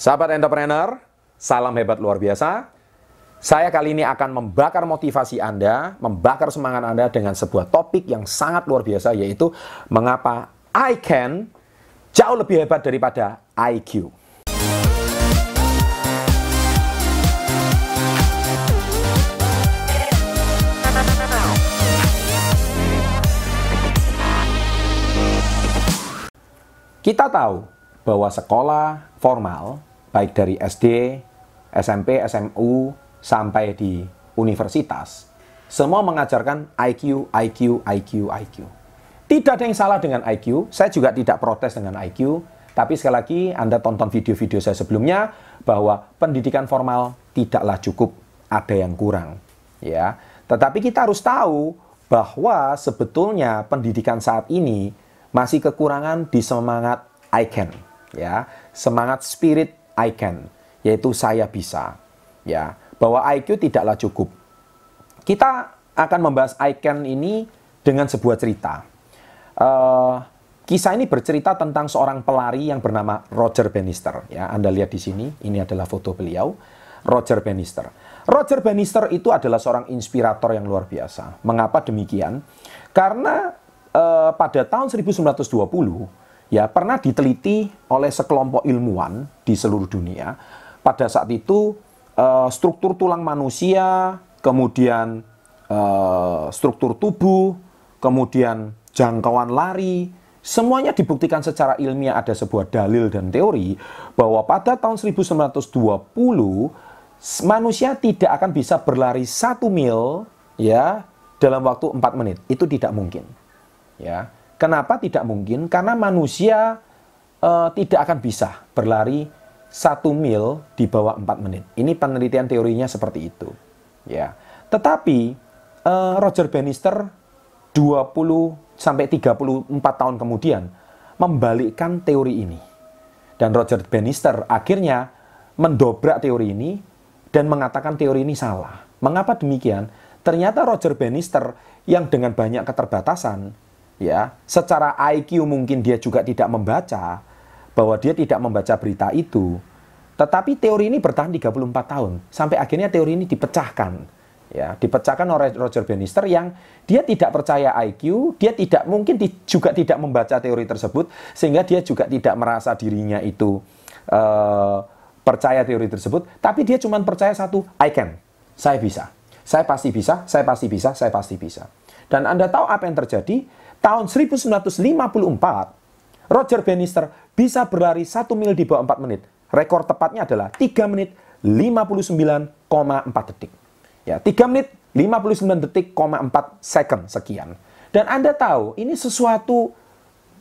Sahabat entrepreneur, salam hebat luar biasa. Saya kali ini akan membakar motivasi Anda, membakar semangat Anda dengan sebuah topik yang sangat luar biasa yaitu mengapa I can jauh lebih hebat daripada IQ. Kita tahu bahwa sekolah formal, baik dari SD, SMP, SMU, sampai di universitas, semua mengajarkan IQ, IQ, IQ, IQ. Tidak ada yang salah dengan IQ, saya juga tidak protes dengan IQ, tapi sekali lagi Anda tonton video-video saya sebelumnya bahwa pendidikan formal tidaklah cukup, ada yang kurang. ya. Tetapi kita harus tahu bahwa sebetulnya pendidikan saat ini masih kekurangan di semangat I can, ya, semangat spirit I can, yaitu saya bisa, ya, bahwa IQ tidaklah cukup. Kita akan membahas I can ini dengan sebuah cerita. Uh, kisah ini bercerita tentang seorang pelari yang bernama Roger Bannister. Ya, Anda lihat di sini, ini adalah foto beliau, Roger Bannister. Roger Bannister itu adalah seorang inspirator yang luar biasa. Mengapa demikian? Karena uh, pada tahun 1920 ya pernah diteliti oleh sekelompok ilmuwan di seluruh dunia. Pada saat itu uh, struktur tulang manusia, kemudian uh, struktur tubuh, kemudian jangkauan lari, semuanya dibuktikan secara ilmiah ada sebuah dalil dan teori bahwa pada tahun 1920 manusia tidak akan bisa berlari satu mil ya dalam waktu 4 menit. Itu tidak mungkin. Ya. Kenapa tidak mungkin? Karena manusia uh, tidak akan bisa berlari satu mil di bawah 4 menit. Ini penelitian teorinya seperti itu. Ya. Tetapi uh, Roger Bannister 20 sampai 34 tahun kemudian membalikkan teori ini. Dan Roger Bannister akhirnya mendobrak teori ini dan mengatakan teori ini salah. Mengapa demikian? Ternyata Roger Bannister yang dengan banyak keterbatasan ya secara IQ mungkin dia juga tidak membaca bahwa dia tidak membaca berita itu. Tetapi teori ini bertahan 34 tahun sampai akhirnya teori ini dipecahkan. Ya dipecahkan oleh Roger Bannister yang dia tidak percaya IQ dia tidak mungkin di, juga tidak membaca teori tersebut sehingga dia juga tidak merasa dirinya itu uh, percaya teori tersebut. Tapi dia cuma percaya satu I can. Saya bisa. Saya pasti bisa. Saya pasti bisa. Saya pasti bisa dan Anda tahu apa yang terjadi tahun 1954, Roger Bannister bisa berlari 1 mil di bawah 4 menit. Rekor tepatnya adalah 3 menit 59,4 detik. Ya, 3 menit 59 detik, 4 second sekian. Dan Anda tahu, ini sesuatu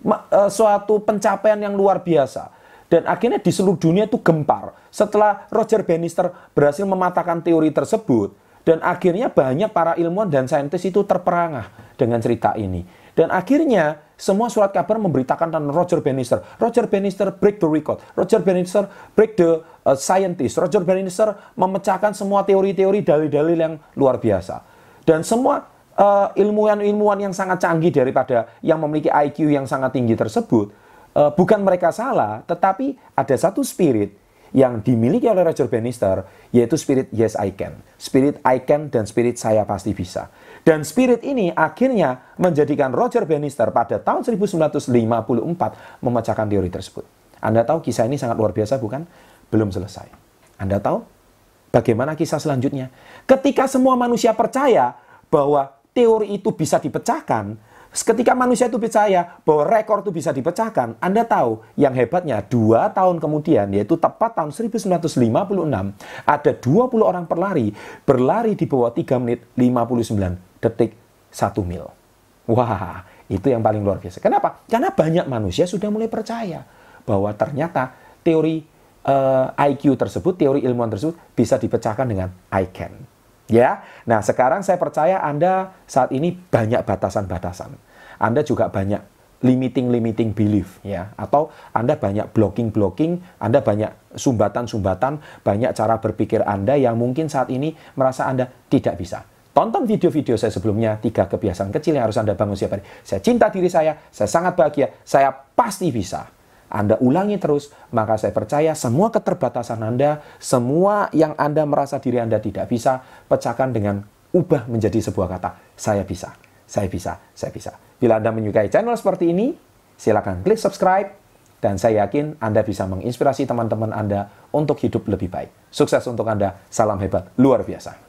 uh, suatu pencapaian yang luar biasa. Dan akhirnya di seluruh dunia itu gempar. Setelah Roger Bannister berhasil mematahkan teori tersebut, dan akhirnya banyak para ilmuwan dan saintis itu terperangah dengan cerita ini. Dan akhirnya semua surat kabar memberitakan tentang Roger Bannister. Roger Bannister break the record. Roger Bannister break the uh, scientist. Roger Bannister memecahkan semua teori-teori dalil-dalil yang luar biasa. Dan semua uh, ilmuwan-ilmuwan yang sangat canggih daripada yang memiliki IQ yang sangat tinggi tersebut, uh, bukan mereka salah, tetapi ada satu spirit yang dimiliki oleh Roger Bannister, yaitu spirit yes I can. Spirit I can dan spirit saya pasti bisa. Dan spirit ini akhirnya menjadikan Roger Bannister pada tahun 1954 memecahkan teori tersebut. Anda tahu kisah ini sangat luar biasa bukan? Belum selesai. Anda tahu bagaimana kisah selanjutnya? Ketika semua manusia percaya bahwa teori itu bisa dipecahkan, ketika manusia itu percaya bahwa rekor itu bisa dipecahkan, Anda tahu yang hebatnya dua tahun kemudian, yaitu tepat tahun 1956, ada 20 orang pelari berlari di bawah 3 menit 59 detik satu mil. Wah, itu yang paling luar biasa. Kenapa? Karena banyak manusia sudah mulai percaya bahwa ternyata teori eh, IQ tersebut, teori ilmuwan tersebut bisa dipecahkan dengan I can. Ya, nah sekarang saya percaya Anda saat ini banyak batasan-batasan. Anda juga banyak limiting-limiting belief ya atau Anda banyak blocking-blocking, Anda banyak sumbatan-sumbatan, banyak cara berpikir Anda yang mungkin saat ini merasa Anda tidak bisa. Tonton video-video saya sebelumnya, tiga kebiasaan kecil yang harus Anda bangun setiap hari. Saya cinta diri saya, saya sangat bahagia, saya pasti bisa. Anda ulangi terus, maka saya percaya semua keterbatasan Anda, semua yang Anda merasa diri Anda tidak bisa, pecahkan dengan ubah menjadi sebuah kata, saya bisa, saya bisa, saya bisa. Bila Anda menyukai channel seperti ini, silakan klik subscribe, dan saya yakin Anda bisa menginspirasi teman-teman Anda untuk hidup lebih baik. Sukses untuk Anda, salam hebat, luar biasa.